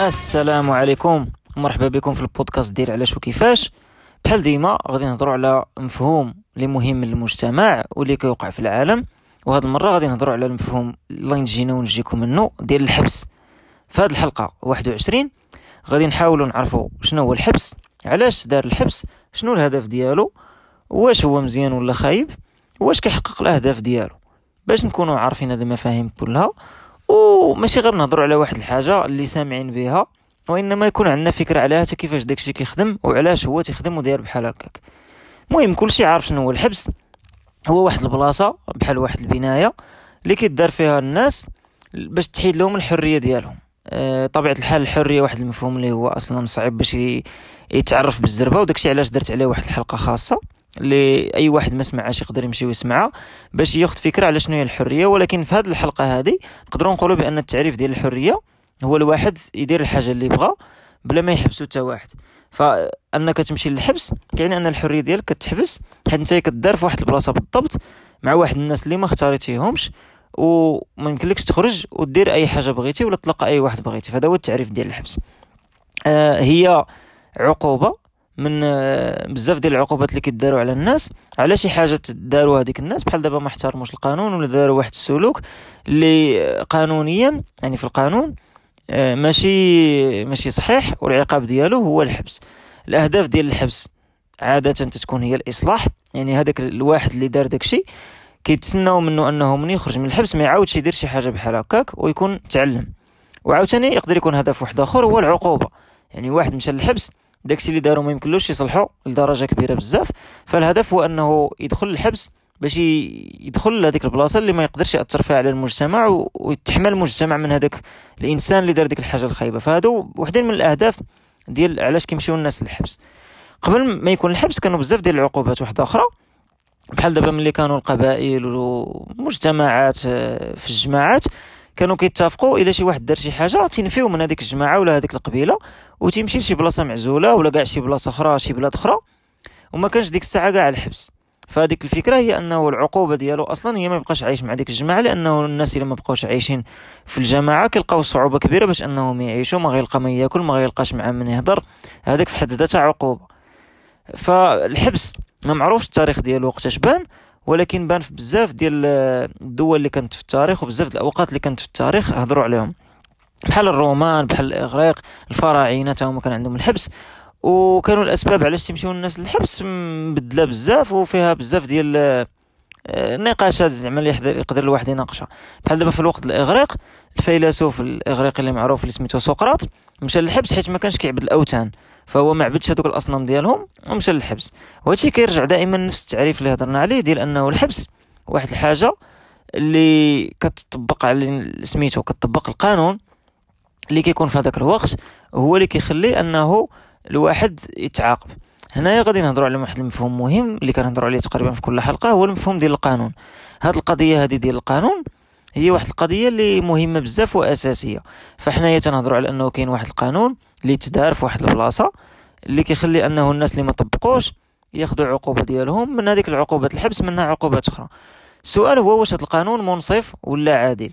السلام عليكم. مرحبا بكم في البودكاست ديال علاش وكيفاش. بحال ديما غادي نهضروا على مفهوم اللي مهم للمجتمع واللي كيوقع في العالم. وهاد المرة غادي نهضروا على المفهوم اللي نجينا ونجيكم منه ديال الحبس. في هاد الحلقة 21 غادي نحاولوا نعرفوا شنو هو الحبس علاش دار الحبس شنو الهدف ديالو واش هو مزيان ولا خايب واش كيحقق الأهداف ديالو. باش نكونوا عارفين هاد المفاهيم كلها وماشي غير نهضروا على واحد الحاجة اللي سامعين بها وإنما يكون عندنا فكرة على حتى كيفاش داكشي كيخدم وعلاش هو تيخدم وداير بحال هكاك. المهم كلشي عارف شنو هو الحبس. هو واحد البلاصة بحال واحد البناية اللي كيدار فيها الناس باش تحيد لهم الحرية ديالهم. أه طبيعة الحال الحرية واحد المفهوم اللي هو أصلا صعيب باش يتعرف بالزربة وداكشي علاش درت عليه واحد الحلقة خاصة. اللي اي واحد ما سمعهاش يقدر يمشي ويسمعها باش ياخذ فكرة على شنو هي الحرية. ولكن في هذه الحلقة هذه نقدروا نقولوا بأن التعريف ديال الحرية هو الواحد يدير الحاجة اللي بغا بلا ما يحبسو حتى واحد. فأنك تمشي للحبس كاين أن الحرية ديالك كتحبس حيت انت كدار في واحد البلاصة بالضبط مع واحد الناس اللي ما اختاريتيهمش وما يمكنلكش تخرج ودير أي حاجة بغيتي ولا تلقى أي واحد بغيتي. فهذا هو التعريف ديال الحبس. آه هي عقوبة من آه، بزاف ديال العقوبات اللي كيداروا على الناس. على شي حاجة داروا هذيك الناس؟ بحال دابا ما احترموش القانون ولا داروا واحد السلوك اللي قانونيا يعني في القانون آه، ماشي ماشي صحيح والعقاب ديالو هو الحبس. الأهداف ديال الحبس عادة تتكون هي الإصلاح. يعني هذاك الواحد اللي دار داكشي كيتسناو منه أنه من يخرج من الحبس ما يعاودش يدير شي حاجة بحال هكاك ويكون تعلم. وعاوتاني يقدر يكون هدف واحد آخر هو العقوبة. يعني واحد مشى للحبس داكشي اللي دارو ما يمكنلوش يصلحو لدرجة كبيرة بزاف. فالهدف هو أنه يدخل الحبس باش يدخل لهذيك البلاصة اللي ما يقدرش يأثر فيها على المجتمع ويتحمل المجتمع من هذاك الإنسان اللي دار ديك الحاجة الخايبة. فهادو وحدين من الأهداف ديال علاش كيمشيو الناس للحبس. قبل ما يكون الحبس كانوا بزاف ديال العقوبات واحدة أخرى. بحال دابا ملي كانوا القبائل والمجتمعات آه، في الجماعات كانوا كيتفقوا إلا شي واحد دار شي حاجة تنفيو من هذيك الجماعة ولا هذيك القبيلة وتيمشي لشي بلاصة معزولة ولا كاع شي بلاصة أخرى شي بلاد أخرى. وما كانش ديك الساعة كاع الحبس. فهذيك الفكرة هي أنه العقوبة ديالو أصلا هي ما يبقاش عايش مع ديك الجماعة لأنه الناس اللي ما بقاوش عايشين في الجماعة كيلقاو صعوبة كبيرة باش أنهم يعيشوا ما غيلقى ما يأكل ما غيلقاش مع من يهضر. هذاك في حد ذاتها عقوبة. فالحبس ما معروفش التاريخ ديالو وقتاش بان. ولكن بان في بزاف ديال الدول اللي كانت في التاريخ وبزاف الأوقات اللي كانت في التاريخ هضروا عليهم. بحال الرومان بحال الإغريق الفراعنة تا هما كان عندهم الحبس. وكانوا الأسباب علاش تمشيو الناس للحبس مبدلة بزاف وفيها بزاف ديال آه، نقاشات زعما اللي يقدر الواحد يناقشها. بحال دابا في الوقت الإغريق الفيلسوف الإغريقي اللي معروف اللي سميتو سقراط مشى للحبس حيت ما كانش كيعبد الأوثان. فهو ما عبدش هذوك الأصنام ديالهم ومشى للحبس. وهادشي كيرجع دائما نفس التعريف اللي هضرنا عليه ديال أنه الحبس واحد الحاجة اللي كتطبق على سميتو كتطبق القانون اللي كيكون في هذاك الوقت هو اللي كيخلي أنه الواحد يتعاقب. هنايا غادي نهضروا على واحد المفهوم مهم اللي كنهضروا عليه تقريبا في كل حلقة هو المفهوم ديال القانون. هاد القضية هذه ديال القانون هي واحد القضية اللي مهمة بزاف وأساسية. فحنايا تنهضروا على أنه كاين واحد القانون اللي تدار في واحد البلاصة اللي كيخلي أنه الناس اللي ما طبقوش ياخذوا عقوبه ديالهم من هذيك العقوبات الحبس منها عقوبات أخرى. السؤال هو واش هذا القانون منصف ولا عادل؟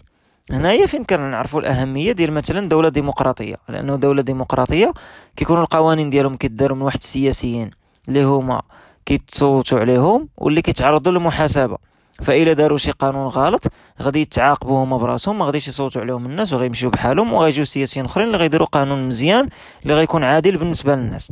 هنايا فين كان نعرفوا الأهمية ديال مثلا دولة ديمقراطية؟ لأنه دولة ديمقراطية كيكونوا القوانين ديالهم كيداروا من واحد السياسيين اللي هما كيتصوتوا عليهم واللي كيتعرضوا للمحاسبة. فإلا داروا شي قانون غلط غادي يتعاقبوا هما براسهم ما غاديش يصوتوا عليهم الناس وغيمشيو بحالهم وغيجيو سياسيين أخرين اللي غيديروا قانون مزيان اللي غيكون عادل بالنسبة للناس.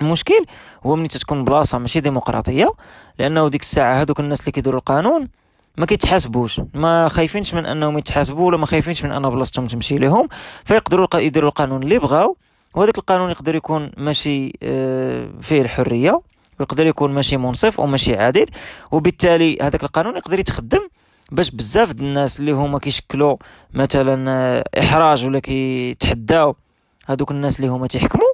المشكل هو ملي تتكون بلاصة ماشي ديمقراطية لأنه ديك الساعة هذوك الناس اللي كيديروا القانون ما كيتحاسبوش ما خايفينش من أنهم يتحاسبوا ولا ما خايفينش من أن بلاصتهم تمشي لهم فيقدروا يديروا القانون اللي بغاو وهذاك القانون يقدر يكون ماشي آه، فيه الحرية. ويقدر يكون ماشي منصف أو ماشي عادل وبالتالي هذاك القانون يقدر يتخدم باش بزاف د الناس اللي هما كيشكلوا مثلا آه، إحراج ولا كيتحداو هذوك الناس اللي هما تيحكموا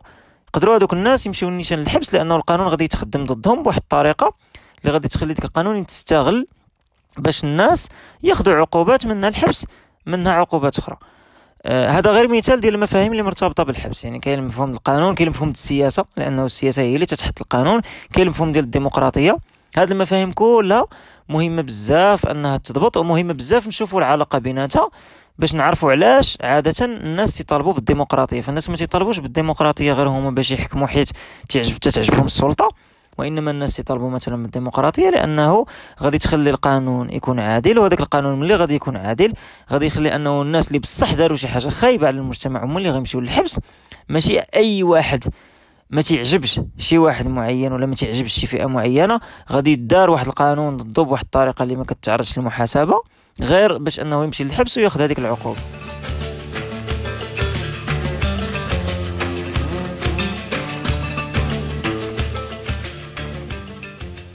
يقدروا هذوك الناس يمشيو نيشان للحبس لأنه القانون غادي يتخدم ضدهم بواحد الطريقة اللي غادي تخلي ديك القانون تستغل باش الناس ياخذوا عقوبات منها الحبس منها عقوبات أخرى. آه هذا غير مثال ديال المفاهيم اللي مرتبطة بالحبس. يعني كاين مفهوم القانون كاين مفهوم السياسة لأنه السياسة هي اللي تتحط القانون. كاين المفهوم ديال الديمقراطية. هاد المفاهيم كلها مهمة بزاف أنها تضبط ومهمة بزاف نشوفوا العلاقة بيناتها باش نعرفوا علاش عادة الناس تيطالبوا بالديمقراطية. فالناس ما تيطالبوش بالديمقراطية غير هما باش يحكموا حيت تعجب تعجبهم السلطة. وإنما الناس يطالبوا مثلا بالديمقراطيه لأنه غادي تخلي القانون يكون عادل وهذاك القانون ملي غادي يكون عادل غادي يخلي أنه الناس اللي بصح داروا شي حاجة خايبة على المجتمع هما اللي غيمشيو للحبس ماشي أي واحد ما تعجبش شي واحد معين ولا ما تعجبش شي فئة معينة غادي يدار واحد القانون ضده بواحد الطريقة اللي ما كتعرضش للمحاسبة غير باش أنه يمشي للحبس وياخذ هذيك العقوبة.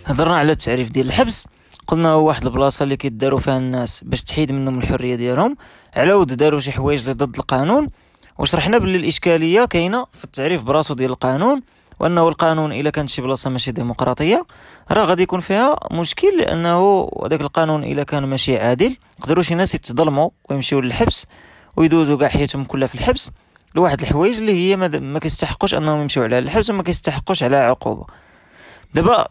هضرنا على التعريف ديال الحبس. قلنا هو واحد البلاصة اللي كيداروا فيها الناس باش تحيد منهم الحرية ديالهم. على ود داروا شي حوايج اللي ضد القانون. وشرحنا باللي الإشكالية كاينة في التعريف براسو ديال القانون وأنه القانون إلا كانت شي بلاصة ماشي ديمقراطية راه غادي يكون فيها مشكل لأنه هذاك القانون إلا كان ماشي عادل يقدروا شي ناس يتظلموا ويمشيو للحبس ويدوزوا كاع حياتهم كلها في الحبس. لواحد الحوايج اللي هي ما, ما كيستحقوش أنهم يمشيو على الحبس وما كيستحقوش على عقوبة. دابا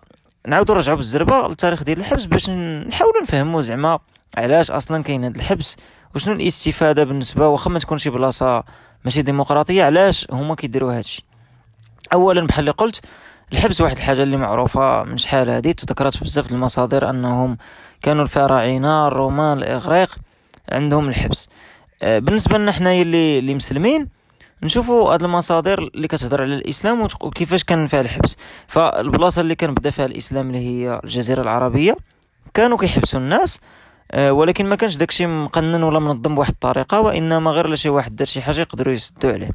نعاودو نرجعو بالزربة للتاريخ ديال الحبس باش نحاولوا نفهموا زعما علاش أصلا كاين هذا الحبس وشنو الاستفادة بالنسبة واخا ما تكون شي بلاصة ماشي ديمقراطية علاش هما كيديروا هادشي اولا بحال اللي قلت الحبس واحد الحاجة اللي معروفة من شحال هادي تذكرت في بزاف المصادر أنهم كانوا الفراعنة الرومان الإغريق عندهم الحبس. آه، بالنسبة لنا حنايا اللي اللي مسلمين نشوفوا هاد المصادر اللي كتهضر على الإسلام وكيفاش كان فيها الحبس. فالبلاصة اللي كان بدا فيها الإسلام اللي هي الجزيرة العربية كانوا كيحبسوا الناس آه، ولكن ما كانش داكشي مقنن ولا منظم بواحد الطريقة وإنما غير شي واحد دار شي حاجة يقدروا يسدوا عليه.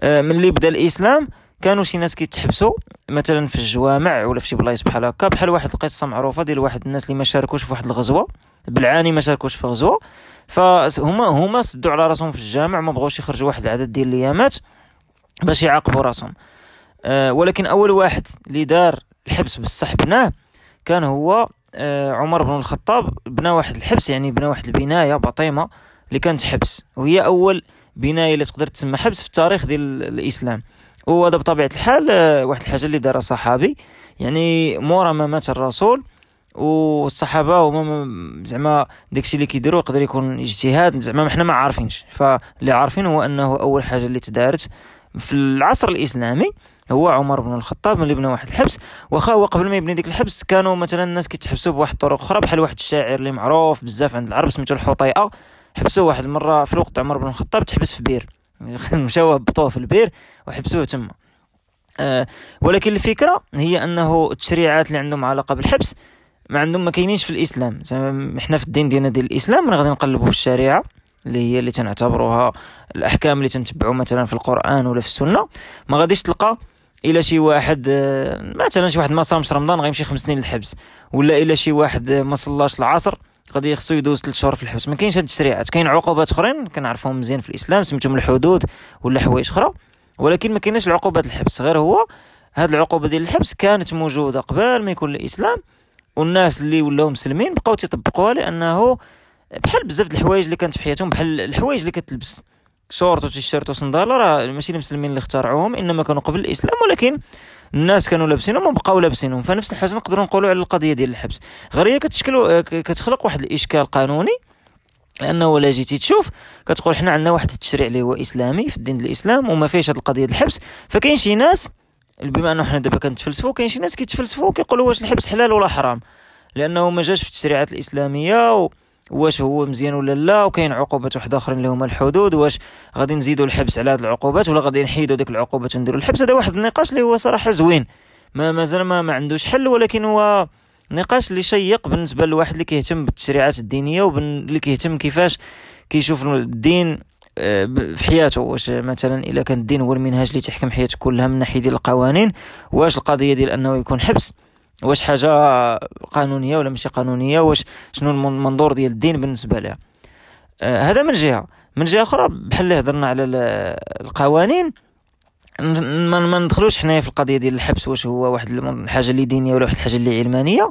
آه، ملي بدا الإسلام كانوا شي ناس كيتحبسوا مثلا في الجوامع ولا في شي بلايص بحال هكا بحال واحد القصة معروفة ديال واحد الناس اللي ما شاركوش في واحد الغزوة. بالعاني ما شاركوش في غزوه فهما هما سدوا على راسهم في الجامع ما بغاوش يخرجوا واحد العدد ديال الأيامات باش يعاقبوا راسهم. أه ولكن أول واحد اللي دار الحبس بصح بناه كان هو أه عمر بن الخطاب. بنى واحد الحبس يعني بنى واحد البناية بطيمة اللي كانت حبس. وهي أول بناية اللي تقدر تسمى حبس في التاريخ ديال الإسلام. وهذا بطبيعة الحال أه واحد الحاجة اللي دارها صحابي. يعني مورا ما مات الرسول. والصحابة هما زعما داكشي اللي كيديروا يقدر يكون اجتهاد زعما حنا ما عارفينش. فاللي عارفين هو أنه أول حاجة اللي تدارت في العصر الإسلامي هو عمر بن الخطاب ملي بنى واحد الحبس. واخا هو قبل ما يبني ديك الحبس كانوا مثلا الناس كيتحبسوا بواحد الطرق أخرى بحال واحد الشاعر اللي معروف بزاف عند العرب سميتو الحطيئة. حبسوه واحد المره في الوقت عمر بن الخطاب تحبس في بير. مشاو هبطوه في البير وحبسوه تما. أه ولكن الفكرة هي أنه التشريعات اللي عندهم علاقة بالحبس ما عندهم ما كاينينش في الإسلام. زعما حنا في الدين ديالنا ديال الإسلام غادي نقلبوا في الشريعة اللي هي اللي تنعتبروها الأحكام اللي تنتبعوا مثلا في القرآن ولا في السنة. ما غاديش تلقى إلا شي واحد آه، مثلا شي واحد ما صامش رمضان غيمشي خمس سنين للحبس ولا إلا شي واحد ما صلاش العصر غادي خصو يدوز ثلاث شهور في الحبس. ما كاينش هاد التشريعات كاين عقوبات أخرين كنعرفوهم مزيان في الإسلام سميتهم الحدود ولا حوايج أخرى ولكن ما كايناش العقوبات الحبس غير هو هاد العقوبة ديال الحبس كانت موجودة قبل ما يكون الإسلام والناس اللي ولاو مسلمين بقاو تيطبقوها لأنه بحال بزاف د الحوايج اللي كانت في حياتهم بحال الحوايج اللي كتلبس شورت وتيشيرت وصنداله راه ماشي المسلمين اللي اخترعوهم إنما كانوا قبل الإسلام ولكن الناس كانوا لابسينهم وبقاو لابسينهم. فنفس الحاجة نقدروا نقولوا على القضية ديال الحبس. غير هي كتشكل كتخلق واحد الإشكال قانوني لأنه ولا جيتي تشوف كتقول حنا عندنا واحد التشريع اللي هو إسلامي في الدين الإسلام وما فيش هذه القضية الحبس. فكاين شي ناس بما أنه حنا دابا كنتفلسفوا كاين شي ناس كيتفلسفوا كيقولوا واش الحبس حلال ولا حرام. لأنه ما جاش في التشريعات الإسلامية واش هو مزيان ولا لا وكاين عقوبات واحدة أخرين اللي هما الحدود واش غادي نزيدوا الحبس على هذه العقوبات ولا غادي نحيدوا ديك العقوبات ونديروا الحبس. هذا واحد النقاش اللي هو صراحة زوين. ما مازال ما, ما عندوش حل ولكن هو نقاش اللي شيق بالنسبة لواحد اللي كيهتم بالتشريعات الدينية واللي كيهتم كيفاش كيشوف الدين في حياته. واش مثلا إلا كان الدين هو المنهاج اللي تحكم حياته كلها من ناحية ديال القوانين واش القضية ديال أنه يكون حبس؟ واش حاجة قانونية ولا ماشي قانونية؟ واش شنو المنظور ديال الدين بالنسبة لها؟ آه هذا من جهة. من جهة أخرى بحال اللي هضرنا على القوانين ما ندخلوش حنايا في القضية ديال الحبس واش هو واحد الحاجة اللي دينية ولا واحد الحاجة اللي علمانية.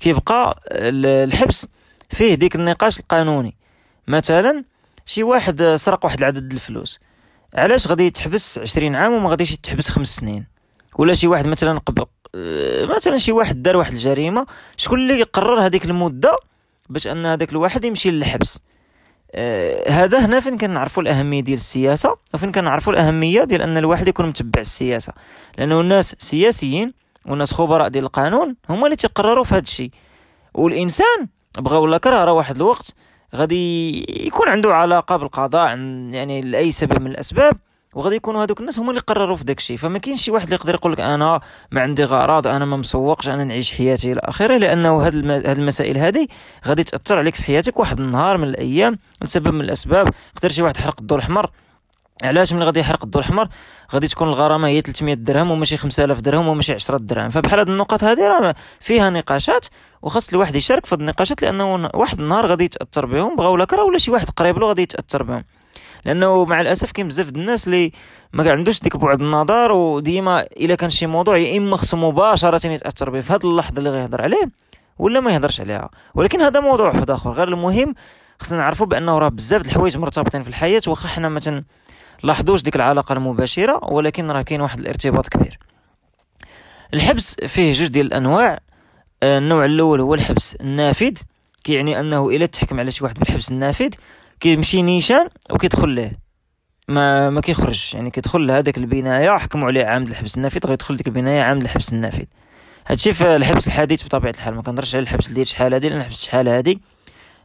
كيبقى الحبس فيه ديك النقاش القانوني. مثلا شي واحد سرق واحد العدد الفلوس. علاش غادي يتحبس عشرين عام وما غاديش يتحبس خمس سنين؟ ولا شي واحد مثلا قبل آه، مثلا شي واحد دار واحد الجريمة شكون اللي يقرر هذيك المدة باش أن هذاك الواحد يمشي للحبس؟ آه هذا هنا فين كنعرفوا الأهمية ديال السياسة وفين كنعرفوا الأهمية ديال أن الواحد يكون متبع السياسة. لأنه الناس سياسيين والناس خبراء ديال القانون هما اللي تيقرروا في هذا الشيء. والإنسان بغى ولا كره راه واحد الوقت غادي يكون عنده علاقة بالقضاء يعني لأي سبب من الأسباب وغادي يكونوا هذوك الناس هما اللي قرروا في داك الشيء فما كاينش شي واحد اللي يقدر يقول لك أنا ما عندي غرض أنا ما مسوقش أنا نعيش حياتي إلى آخره لأنه هاد هاد المسائل هذه غادي تأثر عليك في حياتك واحد النهار من الأيام لسبب من الأسباب. يقدر شي واحد يحرق الضوء الأحمر علاش ملي غادي يحرق الضوء الاحمر غادي تكون الغرامة هي 300 درهم وماشي 5000 درهم وماشي 10 درهم. فبحال هاد النقط هذه راه فيها نقاشات وخاص الواحد يشارك في هاد النقاشات لأنه واحد النهار غادي يتأثر بهم. بغاو ولا كره ولا شي واحد قريب له غادي يتأثر بهم. لأنه مع الأسف كاين بزاف الناس اللي ما عندوش ديك بعد النظر وديما إلا كان شي موضوع يا إما خصو مباشرة يتأثر به. في هذه اللحظة اللي غيهضر عليه ولا ما يهضرش عليها. ولكن هذا موضوع واحد آخر. غير المهم خصنا نعرفوا بأنه راه بزاف الحوايج مرتبطين في الحياة واخا حنا ما لاحظوش ديك العلاقة المباشرة ولكن راه كاين واحد الارتباط كبير. الحبس فيه جوج ديال الأنواع. آه، النوع الأول هو الحبس النافذ. كيعني أنه إلا تحكم على شي واحد بالحبس النافذ كيمشي نيشان وكيدخل له ما ما كيخرج يعني كيدخل لهذاك البناية حكموا عليه عام الحبس النافذ غيدخل ديك البناية عام الحبس النافذ. هادشي في الحبس الحديث بطبيعة الحال. ما كنهضرش على الحبس ديال شحال هادي لأن الحبس شحال هادي.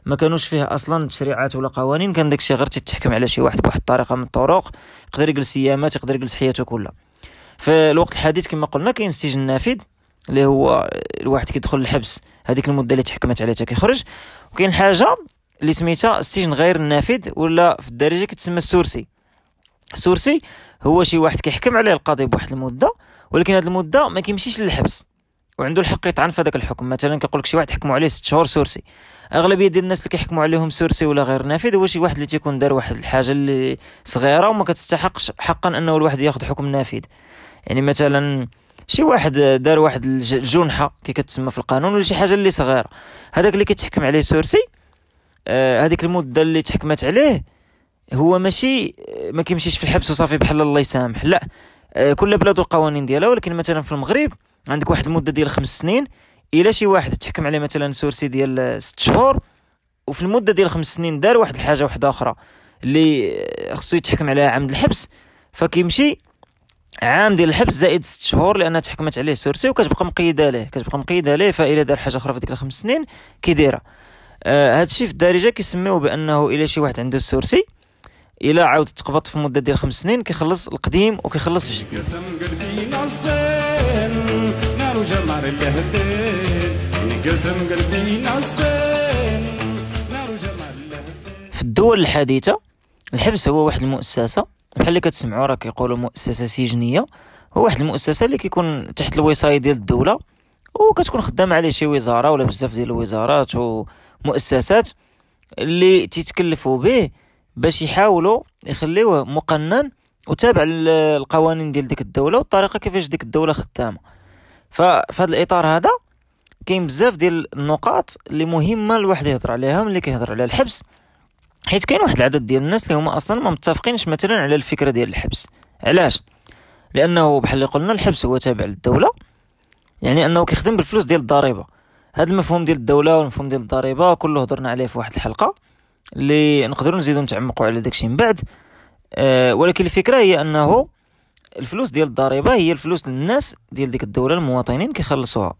ما كانوش فيه أصلا تشريعات ولا قوانين كان داكشي غير تتحكم على شي واحد بواحد الطريقة من الطرق يقدر يجلس أيامات يقدر يجلس حياته كلها. في الوقت الحديث كما قلنا كاين السجن النافذ اللي هو الواحد كيدخل الحبس هذيك المدة اللي تحكمت عليها كيخرج. وكاين حاجة اللي سميتها السجن غير النافذ ولا في الدارجة كتسمى ال sursis. ال sursis هو شي واحد كيحكم عليه القاضي بواحد المدة ولكن هذه المدة ما كيمشيش للحبس. وعنده الحق يطعن في هذاك الحكم. مثلا كيقول لك شي واحد حكموا عليه ست شهور sursis. أغلبية ديال الناس اللي كيحكموا عليهم sursis ولا غير نافذ هو شي واحد اللي تيكون دار واحد الحاجة اللي صغيرة وما كتستحقش حقا أنه الواحد ياخذ حكم نافذ. يعني مثلا شي واحد دار واحد الجنحه كي كتسمى في القانون ولا شي حاجة اللي صغيرة. هذاك اللي كيتحكم عليه sursis آه هذيك المدة اللي تحكمت عليه هو ماشي ما كيمشيش في الحبس وصافي بحال الله يسامح. لا آه كل بلاد القوانين ديالها ولكن مثلا في المغرب عندك واحد المدة ديال خمس سنين إلا شي واحد تحكم عليه مثلا sursis ديال ست شهور وفي المدة ديال خمس سنين دار واحد الحاجة واحدة أخرى اللي خصو يتحكم عليها عام الحبس. فكيمشي عام ديال الحبس زائد ست شهور لأنها تحكمت عليه سورسي وكتبقى مقيدة ليه. كتبقى مقيدة ليه فاذا دار حاجة أخرى في ديك الخمس سنين كيديرها. آه هادشي في الدارجة كيسميوه بأنه إلا شي واحد عنده السورسي إلا عاود تقبض في مده ديال خمس سنين كيخلص القديم وكيخلص الجديد. في الدول الحديثة الحبس هو واحد المؤسسة بحال اللي كتسمعوا راه كيقولوا مؤسسة سجنية هو واحد المؤسسة اللي كيكون تحت الوصايه ديال الدولة وكتكون خدامه عليه شي وزارة ولا بزاف ديال الوزارات ومؤسسات اللي تيتكلفوا به باش يحاولوا يخليوه مقنن وتابع القوانين ديال ديك الدولة والطريقة كيفاش ديك الدولة خدامة. ففي هذا الإطار هذا كاين بزاف ديال النقاط اللي مهمة الواحد يهضر عليها ملي كيهضر على الحبس. حيت كاين واحد العدد ديال الناس اللي هما أصلا ما متفقينش مثلا على الفكرة ديال الحبس. علاش؟ لأنه بحال اللي قلنا الحبس هو تابع للدولة يعني أنه كيخدم بالفلوس ديال الضريبة. هذا المفهوم ديال الدولة والمفهوم ديال الضريبة كله هضرنا عليه في واحد الحلقة اللي نقدروا نزيدو نتعمقوا على داكشي من بعد. أه ولكن الفكرة هي أنه الفلوس ديال الضريبة هي الفلوس للناس ديال ديك الدولة المواطنين كيخلصوها.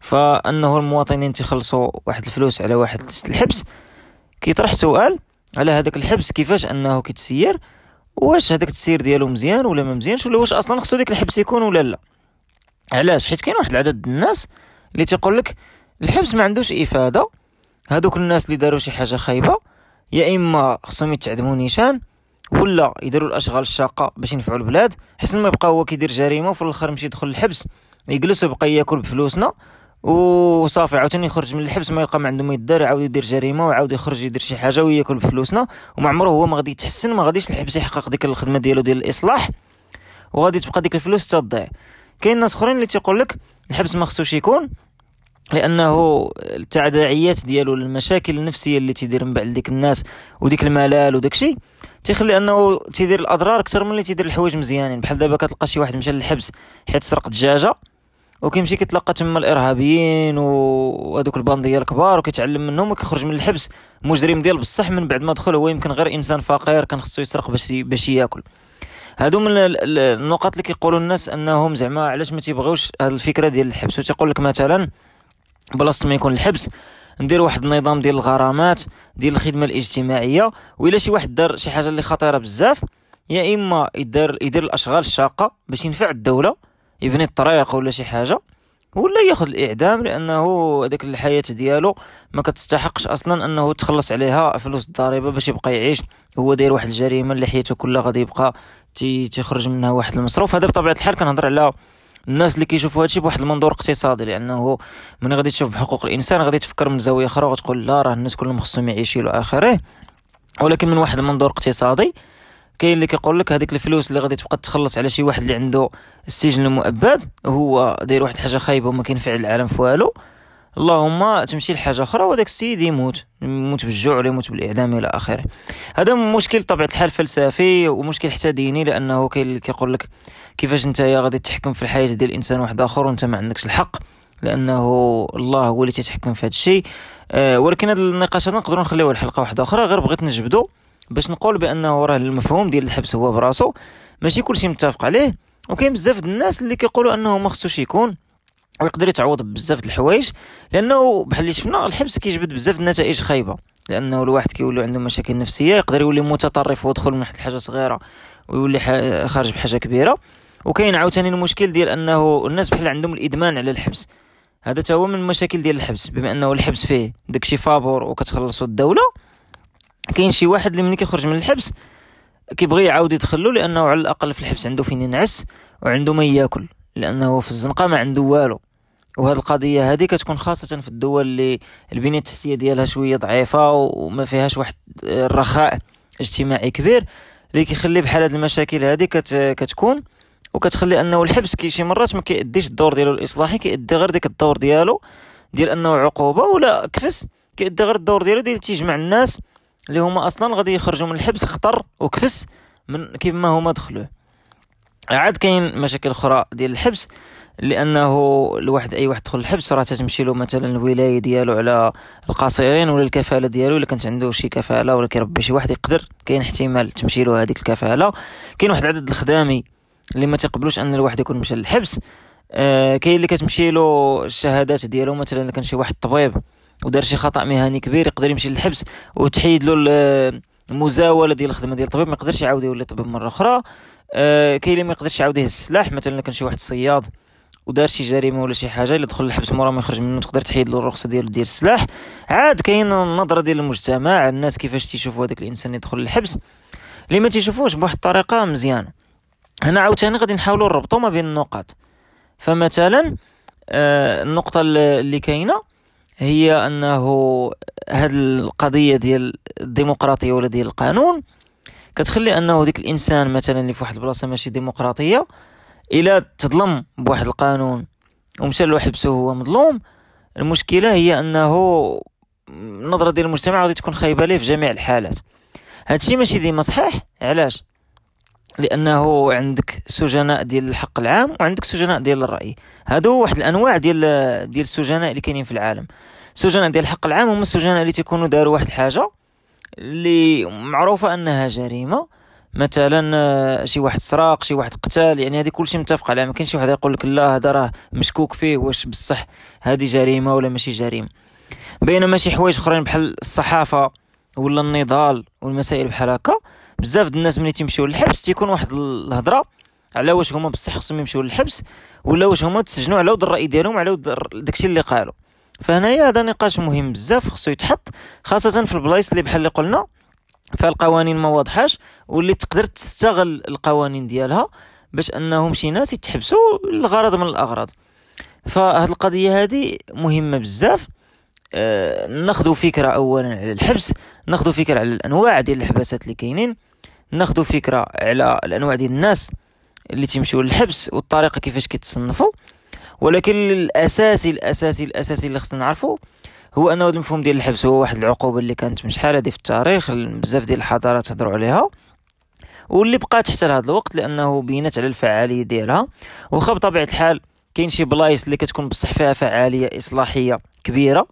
فأنه المواطنين تيخلصوا واحد الفلوس على واحد الحبس كيطرح سؤال على هذاك الحبس كيفاش أنه كيتسير واش هذاك التسيير ديالو مزيان ولا ما مزيانش ولا واش أصلا خصو ديك الحبس يكون ولا لا. علاش؟ حيت كاين واحد العدد الناس اللي تيقول لك الحبس ما عندوش إفادة هذوك الناس اللي داروا شي حاجة خايبة يا إما خصهم يتعدموا نيشان ولا يديروا الأشغال الشاقة باش ينفعوا البلاد حسن ما يبقى هو كيدير جريمة وفي الآخر يمشي يدخل الحبس يجلس ويبقى يأكل بفلوسنا وصافي عاوتاني يخرج من الحبس ما يلقى ما عنده ما يدار يعاود يدير جريمة ويعاود يخرج يدير شي حاجة ويأكل بفلوسنا. وما عمره هو ما غادي يتحسن ما غاديش الحبس يحقق ديك الخدمة ديالو ديال الإصلاح وغادي تبقى ديك الفلوس تضيع. كاين ناس أخرين اللي تيقول لك الحبس ما خصوش يكون لأنه التداعيات ديالو المشاكل النفسية اللي تيدير من بعد ديك الناس وديك الملال وداك الشيء تيخلي أنه تيدير الأضرار أكثر من اللي تيدير الحوايج مزيانين. بحال دابا كتلقى شي واحد مشى للحبس حيت سرق دجاجة وكيمشي كيتلقى تما الإرهابيين وهذوك الباندية الكبار وكيتعلم منهم وكيخرج من الحبس. مجرم ديال بصح من بعد ما دخل هو يمكن غير إنسان فقير كان خصو يسرق باش باش ياكل. هادو من النقط اللي كيقولوا الناس أنهم زعما علاش ما تيبغيوش هاد الفكرة ديال الحبس. وتيقول لك مثلا بلاصة ما يكون الحبس ندير واحد النظام ديال الغرامات ديال الخدمة الاجتماعية وإلا شي واحد دار شي حاجة اللي خطيرة بزاف يا إما يدير يدير الأشغال الشاقة باش ينفع الدولة يبني الطريق ولا شي حاجة ولا ياخذ الإعدام لأنه هذيك الحياة ديالو ما كتستحقش أصلا أنه تخلص عليها فلوس الضريبة باش يبقى يعيش. هو داير واحد الجريمة اللي حياته كلها غادي يبقى تيخرج منها واحد المصروف. هذا بطبيعة الحال كنهضر على الناس اللي كيشوفوا هادشي بواحد المنظور اقتصادي لأنه من غادي تشوف بحقوق الإنسان غادي تفكر من زاوية أخرى وتقول لا راه الناس كلهم خصهم يعيشوا إلى آخره. ولكن من واحد المنظور اقتصادي كاين اللي كيقول لك هذيك الفلوس اللي غادي تبقى تخلص على شي واحد اللي عنده السجن المؤبد هو داير واحد الحاجة خايبة وما كينفع العالم في والو. اللهم تمشي لحاجة أخرى وهذاك السيد يموت. يموت بالجوع ولا يموت بالإعدام إلى آخره. هذا مشكل طبيعة الحال فلسفي ومشكل حتى ديني لأنه كيقول لك كيفاش أنت غادي تحكم في الحياة ديال الانسان واحد آخر وأنت ما عندكش الحق لأنه الله هو اللي تيتحكم في هذا الشيء. أه ولكن هذا النقاش هذا نقدروا نخليوه لحلقة واحدة أخرى غير بغيت نجبدو باش نقول بأنه راه المفهوم ديال الحبس هو براسو. ماشي كلشي متفق عليه وكاين بزاف الناس اللي كيقولوا أنه ما خصوش يكون. ويقدر يتعوض بزاف د الحوايج لأنه بحال اللي شفنا الحبس كيجبد بزاف النتائج خايبة. لأنه الواحد كيولي عنده مشاكل نفسية يقدر يولي متطرف ويدخل من واحد الحاجة صغيرة ويولي خارج بحاجة كبيرة. وكاين عاوتاني المشكل ديال أنه الناس بحال عندهم الإدمان على الحبس. هذا تا هو من المشاكل ديال الحبس. بما أنه الحبس فيه داكشي فابور وكتخلصو الدولة كاين شي واحد اللي ملي كيخرج من الحبس كيبغي يعاود يدخلو لأنه على الأقل في الحبس عنده فين ينعس وعنده ما ياكل لأنه في الزنقة ما عنده والو. وهذه القضية هذه كتكون خاصة في الدول اللي البنية التحتية ديالها شوية ضعيفة وما فيهاش واحد الرخاء اجتماعي كبير اللي كيخلي بحال هذه المشاكل هذه كت كتكون. وكتخلي أنه الحبس كي شي مرات ما كيأديش الدور ديالو الإصلاحي كيأدي غير ديك الدور ديالو ديال أنه عقوبة ولا كفس. كيأدي غير الدور ديالو ديال تيجمع الناس اللي هما أصلا غادي يخرجوا من الحبس خطر وكفس من كيف ما هما دخلوه. عاد كاين مشاكل أخرى ديال الحبس لأنه الواحد أي واحد دخل الحبس راه تتمشي له مثلا الولاية ديالو على القاصرين ولا الكفالة ديالو إلا كانت عنده شي كفالة ولا كيربي شي واحد يقدر كاين احتمال تمشي له هذيك الكفالة. كاين واحد العدد الخدامي اللي ما تيقبلوش أن الواحد يكون مشى للحبس. آه كاين اللي كتمشي له الشهادات ديالو مثلا كان شي واحد طبيب ودار شي خطأ مهني كبير يقدر يمشي للحبس وتحيد له المزاولة ديال الخدمة ديال الطبيب ما يقدرش يعاود يولي طبيب مرة أخرى. آه كاين اللي ما يقدرش يعاود يهز السلاح مثلا كان شي واحد صياد ودار شي جريمة ولا شي حاجة اللي دخل الحبس مورا ما يخرج منه تقدر تحيد له الرخصة ديالو ديال السلاح. عاد كاين النظرة ديال المجتمع الناس كيفاش تيشوفوا هذاك الإنسان يدخل للحبس. اللي ما تيشوفوش بواحد الطريقة مزيانة. هنا عاوتاني غادي نحاولوا نربطوا ما بين النقاط. فمثلا آه النقطة اللي كاينة هي أنه هاد القضية ديال الديمقراطية ولا ديال القانون كتخلي انه ديك الانسان مثلا اللي في واحد البلاصة ماشي ديمقراطية إلا تظلم بواحد القانون ومشى له حبسه وهو مظلوم المشكلة هي أنه النظرة ديال المجتمع غادي تكون خايبة ليه في جميع الحالات. هادشي ماشي ديما صحيح علاش؟ لأنه عندك سجناء ديال الحق العام وعندك سجناء ديال الرأي. هادو واحد الأنواع ديال ديال السجناء اللي كاينين في العالم. سجناء ديال الحق العام هما السجناء اللي تيكونوا داروا واحد الحاجة اللي معروفه أنها جريمة. مثلا آه، شي واحد سراق شي واحد قتال يعني هذه كلشي متفق عليها. ما كاين شي واحد يقول لك لا هذا راه مشكوك فيه واش بصح هذه جريمة ولا ماشي جريمة. بينما شي حوايج أخرين بحال الصحافة ولا النضال والمسائل بحال هكا بزاف الناس ملي تيمشيو للحبس تيكون واحد الهضرة على واش هما بصح خصهم يمشيو للحبس ولا واش هما تسجنوا على ود الرأي ديالهم على ود داكشي اللي قالوا. فهنايا هذا نقاش مهم بزاف خصو يتحط خاصة في البلايص اللي بحال اللي قلنا فالقوانين ما واضحاش واللي تقدر تستغل القوانين ديالها باش أنهم شي ناس يتحبسوا لغرض من الأغراض. فهاد القضية هذه مهمة بزاف. آه ناخذ فكرة اولا على الحبس ناخذ فكرة على الأنواع ديال الحباسات اللي كاينين ناخذ فكرة على الأنواع ديال الناس اللي تيمشيو للحبس والطريقة كيفاش كيتصنفوا ولكن الاساسي الاساسي الأساسي اللي خصنا نعرفه هو أنه المفهوم ديال الحبس هو واحد العقوبة اللي كانت من شحال هادي في التاريخ بزاف ديال الحضارات هضروا عليها. واللي بقات حتى لهذا الوقت لأنه بينات على الفعالية ديالها. واخا بطبيعة الحال كاين شي بلايص اللي كتكون بصح فيها فعالية إصلاحية كبيرة.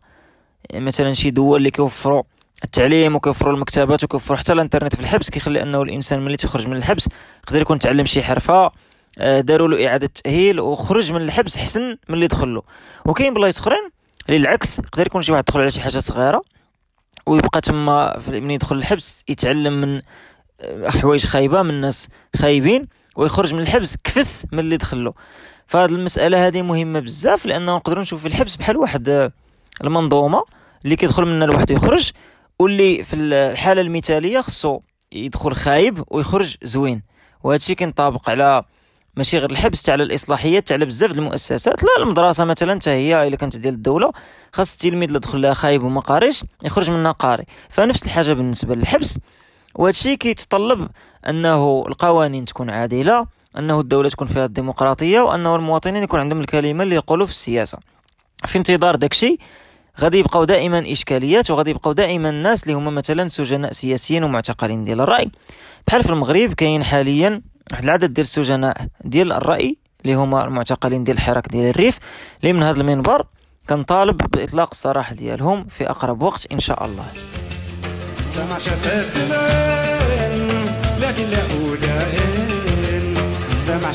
مثلا شي دول اللي كيوفروا التعليم وكيوفروا المكتبات وكيوفروا حتى الإنترنت في الحبس كيخلي أنه الإنسان ملي تيخرج من الحبس يقدر يكون تعلم شي حرفة. داروا له إعادة تأهيل وخرج من الحبس حسن من اللي دخل له. وكاين بلايص أخرين اللي العكس يقدر يكون شي واحد دخل على شي حاجة صغيرة ويبقى تما ملي يدخل الحبس يتعلم من آه، حوايج خايبة من ناس خايبين ويخرج من الحبس كفس من اللي دخل له. فهاد المسألة هذه مهمة بزاف لأنه نقدروا نشوف في الحبس بحال واحد آه، المنظومة اللي كيدخل منها الواحد يخرج واللي في الحالة المثالية خصو يدخل خايب ويخرج زوين. وهادشي كينطابق على ماشي غير الحبس تاع الاصلاحيات تاع بزاف المؤسسات. لا المدرسة مثلا حتى هي إلا كانت ديال الدولة خاص التلميذ اللي دخل لها خايب وما قاريش يخرج منها قاري. فنفس الحاجة بالنسبة للحبس. وهادشي كيتطلب أنه القوانين تكون عادلة أنه الدولة تكون فيها الديمقراطية وأنه المواطنين يكون عندهم الكلمة اللي يقولوا في السياسة. في انتظار داكشي غادي يبقاو دائما إشكاليات وغادي يبقاو دائما الناس اللي هما مثلا سجناء سياسيين ومعتقلين ديال الرأي. بحال في المغرب كاين حاليا واحد العدد ديال السجناء ديال الرأي اللي هما المعتقلين ديال الحراك ديال الريف اللي من هذا المنبر كنطالب بإطلاق السراح ديالهم في أقرب وقت إن شاء الله. سمع لكن لا سمع